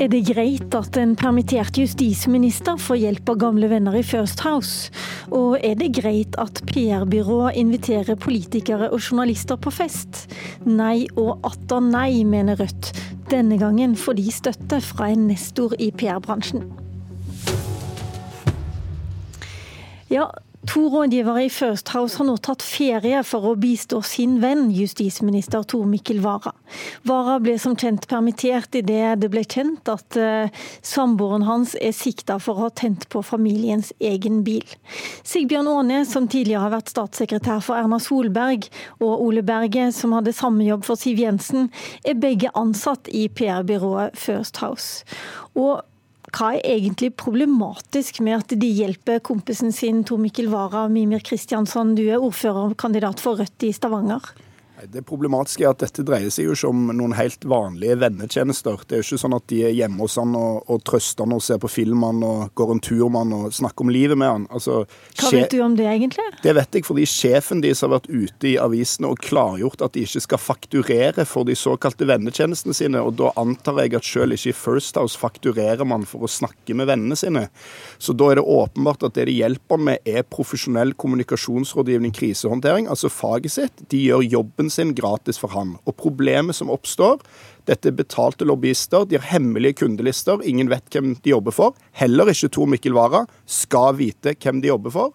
Er det greit at en permittert justisminister får hjelp av gamle venner i First House? Og er det greit at PR-byrået inviterer politikere og journalister på fest? Nei og atter nei, mener Rødt. Denne gangen får de støtte fra en nestor i PR-bransjen. Ja, To rådgivere i First House har nå tatt ferie for å bistå sin venn, justisminister Tor Mikkel Wara. Wara ble som kjent permittert idet det ble kjent at uh, samboeren hans er sikta for å ha tent på familiens egen bil. Sigbjørn Aane, som tidligere har vært statssekretær for Erna Solberg, og Ole Berge, som hadde samme jobb for Siv Jensen, er begge ansatt i PR-byrået First House. Og hva er egentlig problematisk med at de hjelper kompisen sin Tor Mikkel Wara, Mimir Kristiansson, du er ordførerkandidat for Rødt i Stavanger? Det problematiske er at dette dreier seg jo ikke om noen helt vanlige vennetjenester. Det er jo ikke sånn at de er hjemme hos han og, og trøster han og ser på film han og går en tur med han og snakker om livet med han. Altså, Hva vet du om det, egentlig? Det vet jeg fordi sjefen deres har vært ute i avisene og klargjort at de ikke skal fakturere for de såkalte vennetjenestene sine. Og da antar jeg at selv ikke i First House fakturerer man for å snakke med vennene sine. Så da er det åpenbart at det de hjelper med, er profesjonell kommunikasjonsrådgivning, krisehåndtering, altså faget sitt. De gjør jobben sin gratis for han. Og problemet som oppstår, dette er betalte lobbyister, de har hemmelige kundelister, ingen vet hvem de jobber for. Heller ikke Tor Mikkel Wara skal vite hvem de jobber for.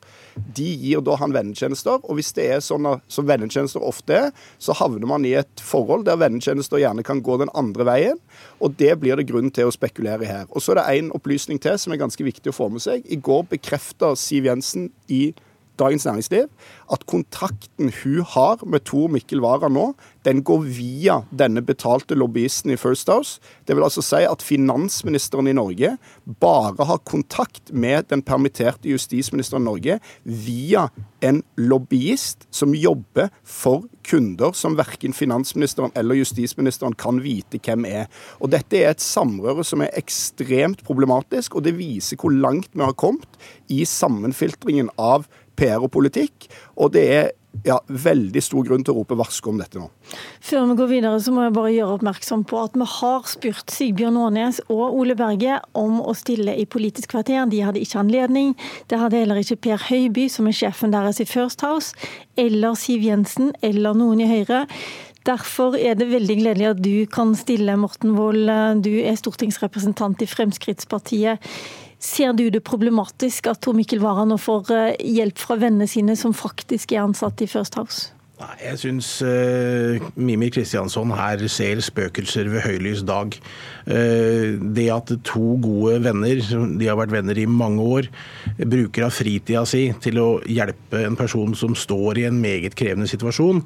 De gir da han vennetjenester, og hvis det er sånn som vennetjenester ofte er, så havner man i et forhold der vennetjenester gjerne kan gå den andre veien, og det blir det grunn til å spekulere i her. Og så er det en opplysning til som er ganske viktig å få med seg. I går bekrefta Siv Jensen i Dagens Næringsliv at kontrakten hun har med Tor Mikkel Wara nå, den går via denne betalte lobbyisten i First House. Det vil altså si at finansministeren i Norge bare har kontakt med den permitterte justisministeren i Norge via en lobbyist som jobber for kunder som verken finansministeren eller justisministeren kan vite hvem er. Og Dette er et samrøre som er ekstremt problematisk, og det viser hvor langt vi har kommet i sammenfiltringen av PR og politikk. Og det er ja, veldig stor grunn til å rope varsko om dette nå. Før vi går videre, så må jeg bare gjøre oppmerksom på at vi har spurt Sigbjørn Aanes og Ole Berge om å stille i Politisk kvarter. De hadde ikke anledning. Det hadde heller ikke Per Høiby, som er sjefen deres i First House, eller Siv Jensen eller noen i Høyre. Derfor er det veldig gledelig at du kan stille, Morten Wold. Du er stortingsrepresentant i Fremskrittspartiet. Ser du det problematisk at Tor Mikkel Wara nå får eh, hjelp fra vennene sine, som faktisk er ansatt i First House? Nei, Jeg syns uh, Mimir Kristiansson her ser spøkelser ved høylys dag. Uh, det at to gode venner, de har vært venner i mange år, bruker av fritida si til å hjelpe en person som står i en meget krevende situasjon,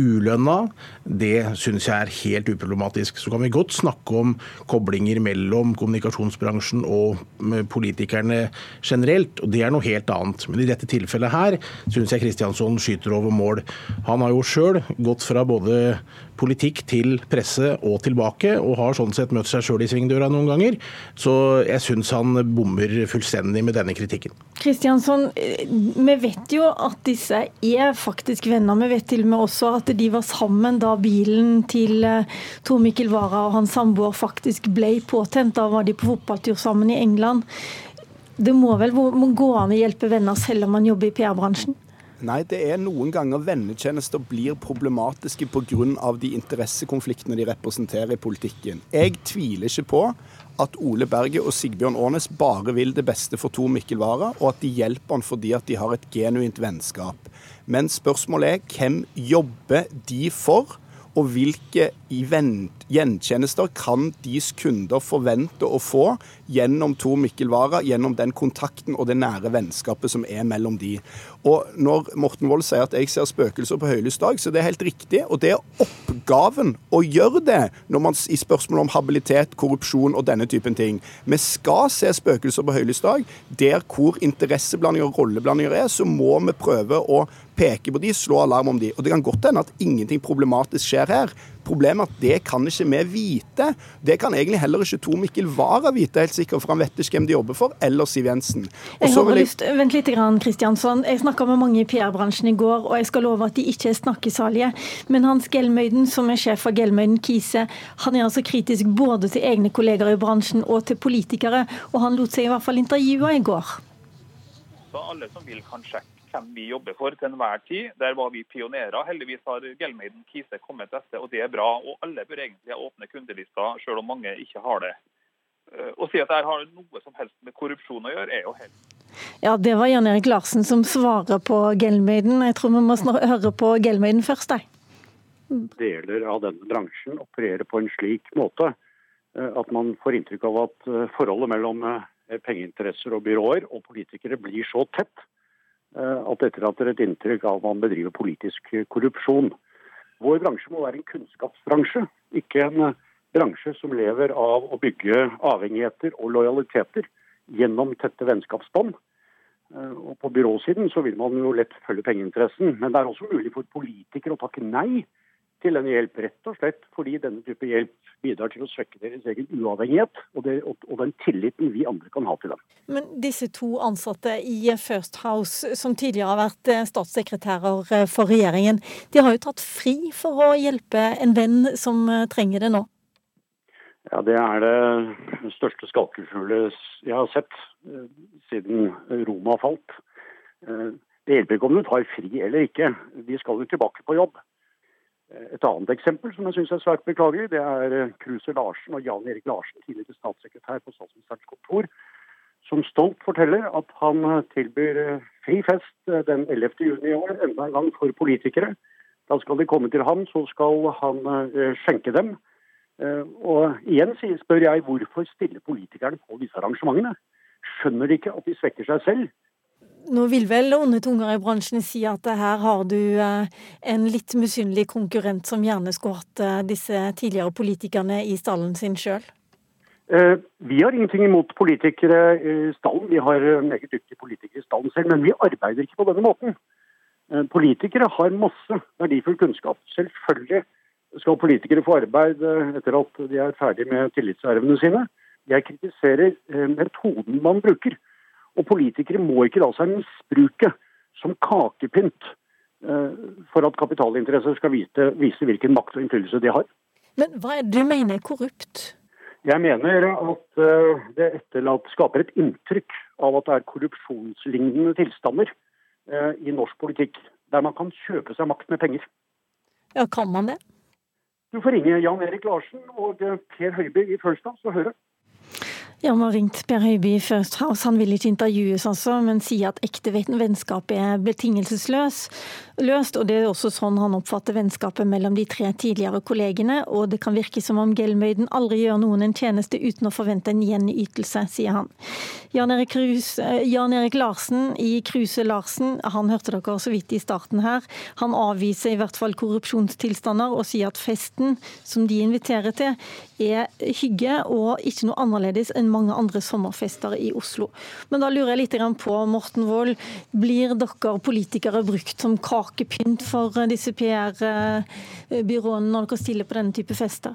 ulønna, det syns jeg er helt uproblematisk. Så kan vi godt snakke om koblinger mellom kommunikasjonsbransjen og politikerne generelt, og det er noe helt annet. Men i dette tilfellet her syns jeg Kristiansson skyter over mål. Han har jo sjøl gått fra både politikk til presse og tilbake, og har sånn sett møtt seg sjøl i svingdøra noen ganger. Så jeg syns han bommer fullstendig med denne kritikken. Kristiansson, vi vet jo at disse er faktisk venner. Vi vet til og med også at de var sammen da bilen til eh, Tor Mikkel Wara og hans samboer faktisk ble påtent. Da var de på fotballtur sammen i England. Det må vel gå an å hjelpe venner selv om man jobber i PR-bransjen? Nei, det er noen ganger vennetjenester blir problematiske pga. de interessekonfliktene de representerer i politikken. Jeg tviler ikke på at Ole Berge og Sigbjørn Aanes bare vil det beste for Tor Mikkel Wara, og at de hjelper han fordi at de har et genuint vennskap. Men spørsmålet er hvem jobber de for? og hvilke gjentjenester kan deres kunder forvente å få gjennom Tor Mikkel Wara, gjennom den kontakten og det nære vennskapet som er mellom de. Og Når Morten Wold sier at jeg ser spøkelser på høylys dag, så det er helt riktig. Og det er oppgaven å gjøre det når man, i spørsmål om habilitet, korrupsjon og denne typen ting. Vi skal se spøkelser på høylys dag. Der hvor interesseblandinger og rolleblandinger er, så må vi prøve å peke på de, slå alarm om de. Og Det kan godt hende at ingenting problematisk skjer her. Problemet er at det kan ikke vi vite. Det kan egentlig heller ikke Tor Mikkel Wara vite, helt sikkert, for han vet ikke hvem de jobber for, eller Siv Jensen. Jeg har jeg... lyst, Vent litt, Kristiansson. Jeg snakka med mange i PR-bransjen i går, og jeg skal love at de ikke er snakkesalige. Men Hans Gelmøyden, som er sjef for Gelmøyden Kise, han er altså kritisk både til egne kolleger i bransjen og til politikere, og han lot seg i hvert fall intervjue i går. Så alle som vil kan sjekke hvem vi jobber for til enhver tid. Der var vi pionerer. Heldigvis har Gelmeiden Kise kommet etter, og det er bra. Og alle bør egentlig ha åpne kundelister, selv om mange ikke har det. Eh, å si at dette har noe som helst med korrupsjon å gjøre, er jo helt ja, Det var Jan Erik Larsen som svarer på Gelmeiden. Jeg tror vi må høre på Gelmeiden først. Jeg. Deler av denne bransjen opererer på en slik måte eh, at man får inntrykk av at eh, forholdet mellom pengeinteresser og byråer og politikere blir så tett Eh, at er et inntrykk av at man bedriver politisk korrupsjon. Vår bransje må være en kunnskapsbransje, ikke en eh, bransje som lever av å bygge avhengigheter og lojaliteter gjennom tette vennskapsbånd. Eh, og På byråsiden så vil man jo lett følge pengeinteressen, men det er også mulig for politikere å takke nei til denne hjelp, rett og slett fordi denne type hjelp bidrar til å svekke deres egen uavhengighet og, det, og, den tilliten vi andre kan ha til dem. Men disse to ansatte i First House, som tidligere har vært eh, statssekretærer eh, for regjeringen, de har jo tatt fri for å hjelpe en venn som eh, trenger det nå? Ja, Det er det største skalkefuglet jeg har sett siden Roma falt. Det hjelper ikke om du tar fri eller ikke. Vi skal jo tilbake på jobb. Et annet eksempel som jeg syns er svært beklagelig, det er eh, Kruse Larsen og Jan Erik Larsen, tidligere statssekretær på statsministerens kontor, som stolt forteller at han eh, tilbyr eh, fri fest den 11. juni i år, enda en gang for politikere. Da skal de komme til ham, så skal han skjenke dem. Og igjen spør jeg hvorfor stiller politikerne på disse arrangementene? Skjønner de ikke at de svekker seg selv? Nå vil vel onde tunger i bransjen si at her har du eh, en litt misunnelig konkurrent som gjerne skulle hatt eh, disse tidligere politikerne i stallen sin sjøl? Eh, vi har ingenting imot politikere i stallen. Vi har meget dyktige politikere i stallen selv, men vi arbeider ikke på denne måten. Politikere har masse verdifull kunnskap. Selvfølgelig skal politikere få arbeid etter at de er ferdig med tillitsvervene sine. Jeg kritiserer metoden man bruker. Og politikere må ikke la seg misbruke som kakepynt eh, for at kapitalinteresser skal vite, vise hvilken makt og innflytelse de har. Men hva er det du mener er korrupt? Jeg mener at eh, det etterlatt skaper et inntrykk av at det er korrupsjonslignende tilstander eh, i norsk politikk, der man kan kjøpe seg makt med penger. Ja, Kan man det? Du får ringe Jan Erik Larsen og Per Høiby i House og høre. Ja, Vi har ringt Per Høiby House. Han vil ikke intervjues, altså, men sier at ekte vennskap er betingelsesløst. Og det er også sånn han oppfatter vennskapet mellom de tre tidligere kollegene. Og det kan virke som om Gelmøyden aldri gjør noen en tjeneste uten å forvente en gjenytelse, sier han. Jan Erik, Krus, eh, Jan Erik Larsen i Kruse Larsen, han hørte dere så vidt i starten her. Han avviser i hvert fall korrupsjonstilstander og sier at festen som de inviterer til, er hygge og ikke noe annerledes enn mange andre sommerfester i Oslo. Men da lurer jeg litt på, Morten Wold, blir dere politikere brukt som kakepynt for disse PR-byråene når dere stiller på denne type fester?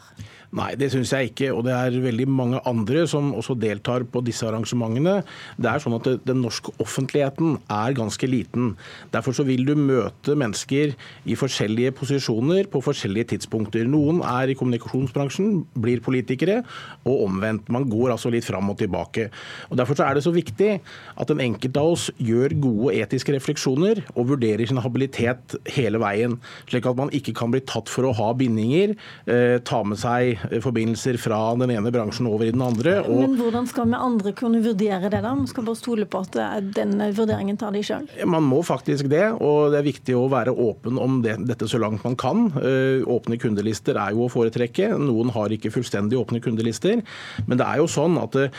Nei, det syns jeg ikke. Og det er veldig mange andre som også deltar på disse arrangementene. Det er sånn at Den norske offentligheten er ganske liten. Derfor så vil du møte mennesker i forskjellige posisjoner på forskjellige tidspunkter. Noen er i kommunikasjonsbransjen, blir politikere, og omvendt. Man går altså litt fram og tilbake. Og Derfor så er det så viktig at en enkelt av oss gjør gode etiske refleksjoner og vurderer sin habilitet hele veien, slik at man ikke kan bli tatt for å ha bindinger, eh, ta med seg forbindelser fra den ene bransjen over i den andre. Men hvordan skal vi andre kunne vurdere det, da? Man skal bare stole på at den vurderingen tar de sjøl? Man må faktisk det, og det er viktig å være åpen om det, dette så langt man kan. Eh, åpne kundelister er jo å foretrekke. Noen har ikke fullstendig åpne kundelister. Men det er jo sånn at måte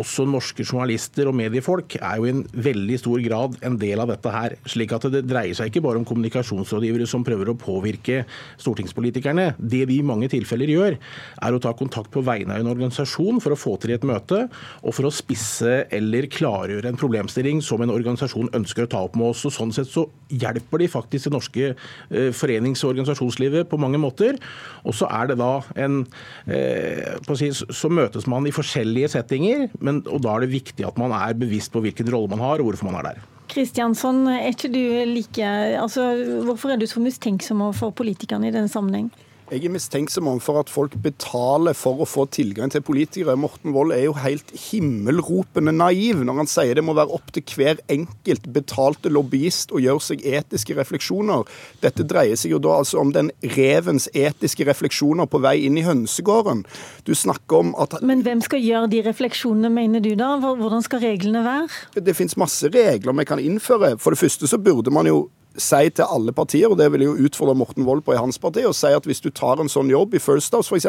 også norske journalister og mediefolk er jo i en veldig stor grad en del av dette her. slik at Det dreier seg ikke bare om kommunikasjonsrådgivere som prøver å påvirke stortingspolitikerne. Det vi i mange tilfeller gjør, er å ta kontakt på vegne av en organisasjon for å få til et møte, og for å spisse eller klargjøre en problemstilling som en organisasjon ønsker å ta opp med oss. Og sånn sett så hjelper de faktisk det norske eh, forenings- og organisasjonslivet på mange måter. Og så er det da en eh, si, Så møtes man i forskjellige settinger, men, og da er det viktig at man er bevisst på hvilken rolle man har, og hvorfor man er der. Kristiansson, er ikke du like, altså, hvorfor er du så mistenksom overfor politikerne i denne sammenheng? Jeg er mistenksom for at folk betaler for å få tilgang til politikere. Morten Wold er jo helt himmelropende naiv når han sier det må være opp til hver enkelt betalte lobbyist å gjøre seg etiske refleksjoner. Dette dreier seg jo da altså om den revens etiske refleksjoner på vei inn i hønsegården. Du snakker om at Men hvem skal gjøre de refleksjonene, mener du da? Hvordan skal reglene være? Det finnes masse regler vi kan innføre. For det første så burde man jo si til alle partier, og det vil jeg jo utfordre Morten Wold på i hans parti, og si at hvis du tar en sånn jobb i First House f.eks.,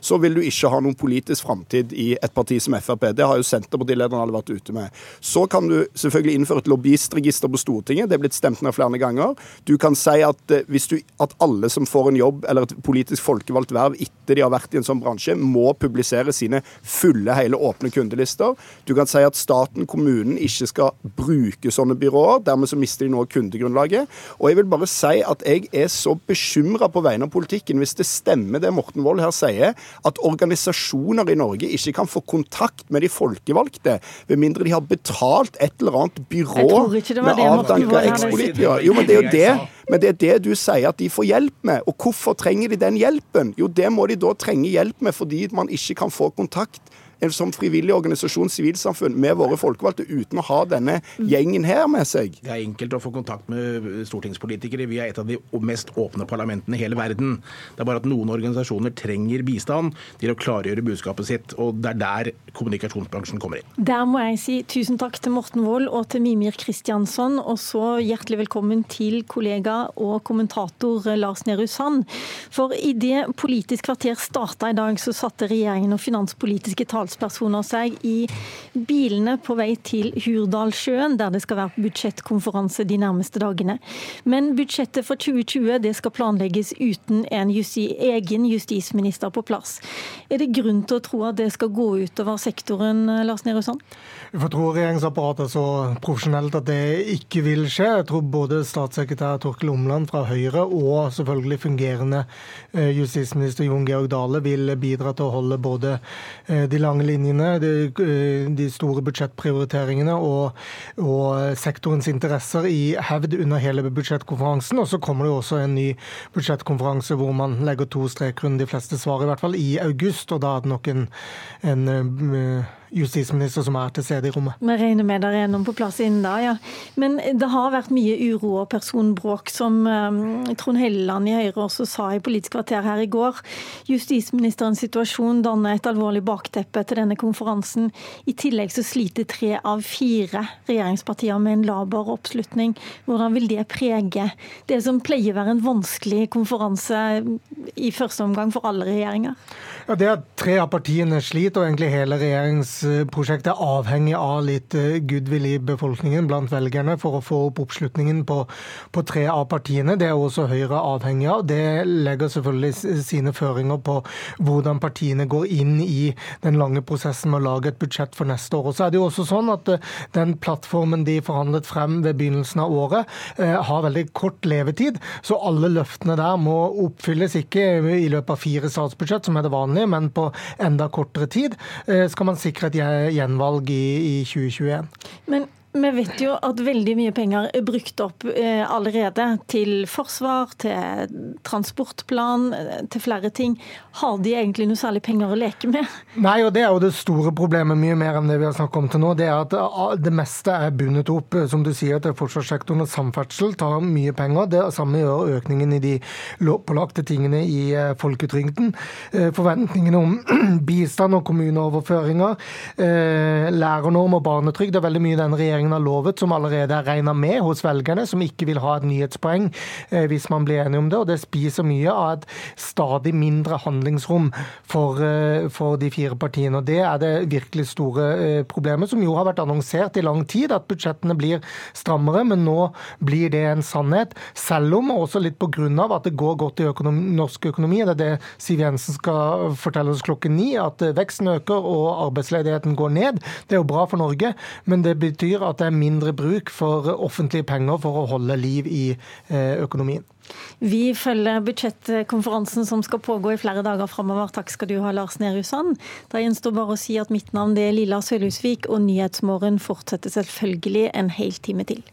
så vil du ikke ha noen politisk framtid i et parti som Frp. Det har jo Senterpartilederen alle vært ute med. Så kan du selvfølgelig innføre et lobbyistregister på Stortinget. Det er blitt stemt ned flere ganger. Du kan si at, eh, hvis du, at alle som får en jobb eller et politisk folkevalgt verv etter de har vært i en sånn bransje, må publisere sine fulle, hele, åpne kundelister. Du kan si at staten, kommunen, ikke skal bruke sånne byråer. Dermed så mister de noe kundegrunnlag forslaget. Og jeg vil bare si at jeg er så bekymra på vegne av politikken hvis det stemmer det Morten Wold her sier, at organisasjoner i Norge ikke kan få kontakt med de folkevalgte, ved mindre de har betalt et eller annet byrå med avdanka ekspolitikere. Jo, men det er jo det. Men det er det du sier at de får hjelp med. Og hvorfor trenger de den hjelpen? Jo, det må de da trenge hjelp med fordi man ikke kan få kontakt som frivillig organisasjon, sivilsamfunn, med våre folkevalgte uten å ha denne gjengen her med seg. Det er enkelt å få kontakt med stortingspolitikere. Vi er et av de mest åpne parlamentene i hele verden. Det er bare at noen organisasjoner trenger bistand til å klargjøre budskapet sitt, og det er der kommunikasjonsbransjen kommer inn. Der må jeg si tusen takk til Morten Wold og til Mimir Kristiansson, og så hjertelig velkommen til kollega og kommentator Lars Nehru Sand. For i det Politisk kvarter starta i dag, så satte regjeringen og finanspolitiske talspersoner talspersoner seg i bilene på vei til Hurdalssjøen, der det skal være budsjettkonferanse de nærmeste dagene. Men budsjettet for 2020 det skal planlegges uten en justi egen justisminister på plass. Er det grunn til å tro at det skal gå utover sektoren, Lars Nehru Sand? Vi får tro regjeringsapparatet er så profesjonelt at det ikke vil skje. Jeg tror både statssekretær Torkel Omland fra Høyre og selvfølgelig fungerende eh, justisminister Jon Georg Dale vil bidra til å holde både eh, de lange linjene, de, eh, de store budsjettprioriteringene og, og, sektorens interesser i hevd under hele budsjettkonferansen. Og så kommer det jo også en ny budsjettkonferanse hvor man legger to streker under de fleste svar, i hvert fall i august. Og da er det nok en, en justisminister som er til stede i rommet. Vi regner med det er noen på plass innen da, ja. Men det har vært mye uro og personbråk, som um, Trond Helleland i Høyre også sa i Politisk kvarter her i går. Justisministerens situasjon danner et alvorlig bakteppe til denne konferansen. I tillegg så sliter tre av fire regjeringspartier med en laber oppslutning. Hvordan vil det prege det som pleier å være en vanskelig konferanse i første omgang for alle regjeringer? Ja, Det at tre av partiene sliter, og egentlig hele regjeringsprosjektet er avhengig av litt eh, goodwill i befolkningen blant velgerne for å få opp oppslutningen på, på tre av partiene. Det er også Høyre avhengig av. Det legger selvfølgelig sine føringer på hvordan partiene går inn i den lange prosessen med å lage et budsjett for neste år. Og så er det jo også sånn at eh, Den plattformen de forhandlet frem ved begynnelsen av året, eh, har veldig kort levetid. Så alle løftene der må oppfylles ikke i løpet av fire statsbudsjett, som er det vanlige men på enda kortere tid, skal man sikre et gjenvalg i, i 2021. Men vi vet jo at veldig mye penger er brukt opp eh, allerede. Til forsvar, til transportplan, eh, til flere ting. Har de egentlig noe særlig penger å leke med? Nei, og det er jo det store problemet, mye mer enn det vi har snakket om til nå. Det er at ah, det meste er bundet opp, eh, som du sier, til forsvarssektoren og samferdsel tar mye penger. Det samme gjør økningen i de lovpålagte tingene i folketrygden. Forventningene om bistand og kommuneoverføringer, lærernorm og barnetrygd, er veldig mye denne regjeringen regjeringen har lovet, som allerede er regna med hos velgerne, som ikke vil ha et nyhetspoeng eh, hvis man blir enig om det. Og det spiser mye av et stadig mindre handlingsrom for, eh, for de fire partiene. Og Det er det virkelig store eh, problemet, som jo har vært annonsert i lang tid, at budsjettene blir strammere. Men nå blir det en sannhet, selv om også litt pga. at det går godt i økonomi, norsk økonomi. Det er det Siv Jensen skal fortelle oss klokken ni, at veksten øker og arbeidsledigheten går ned. Det er jo bra for Norge, men det betyr at det er mindre bruk for offentlige penger for å holde liv i eh, økonomien. Vi følger budsjettkonferansen som skal pågå i flere dager framover. Takk skal du ha, Lars Nehru Sand. Da gjenstår bare å si at mitt navn er Lilla Sølhusvik, og Nyhetsmorgen fortsetter selvfølgelig en hel time til.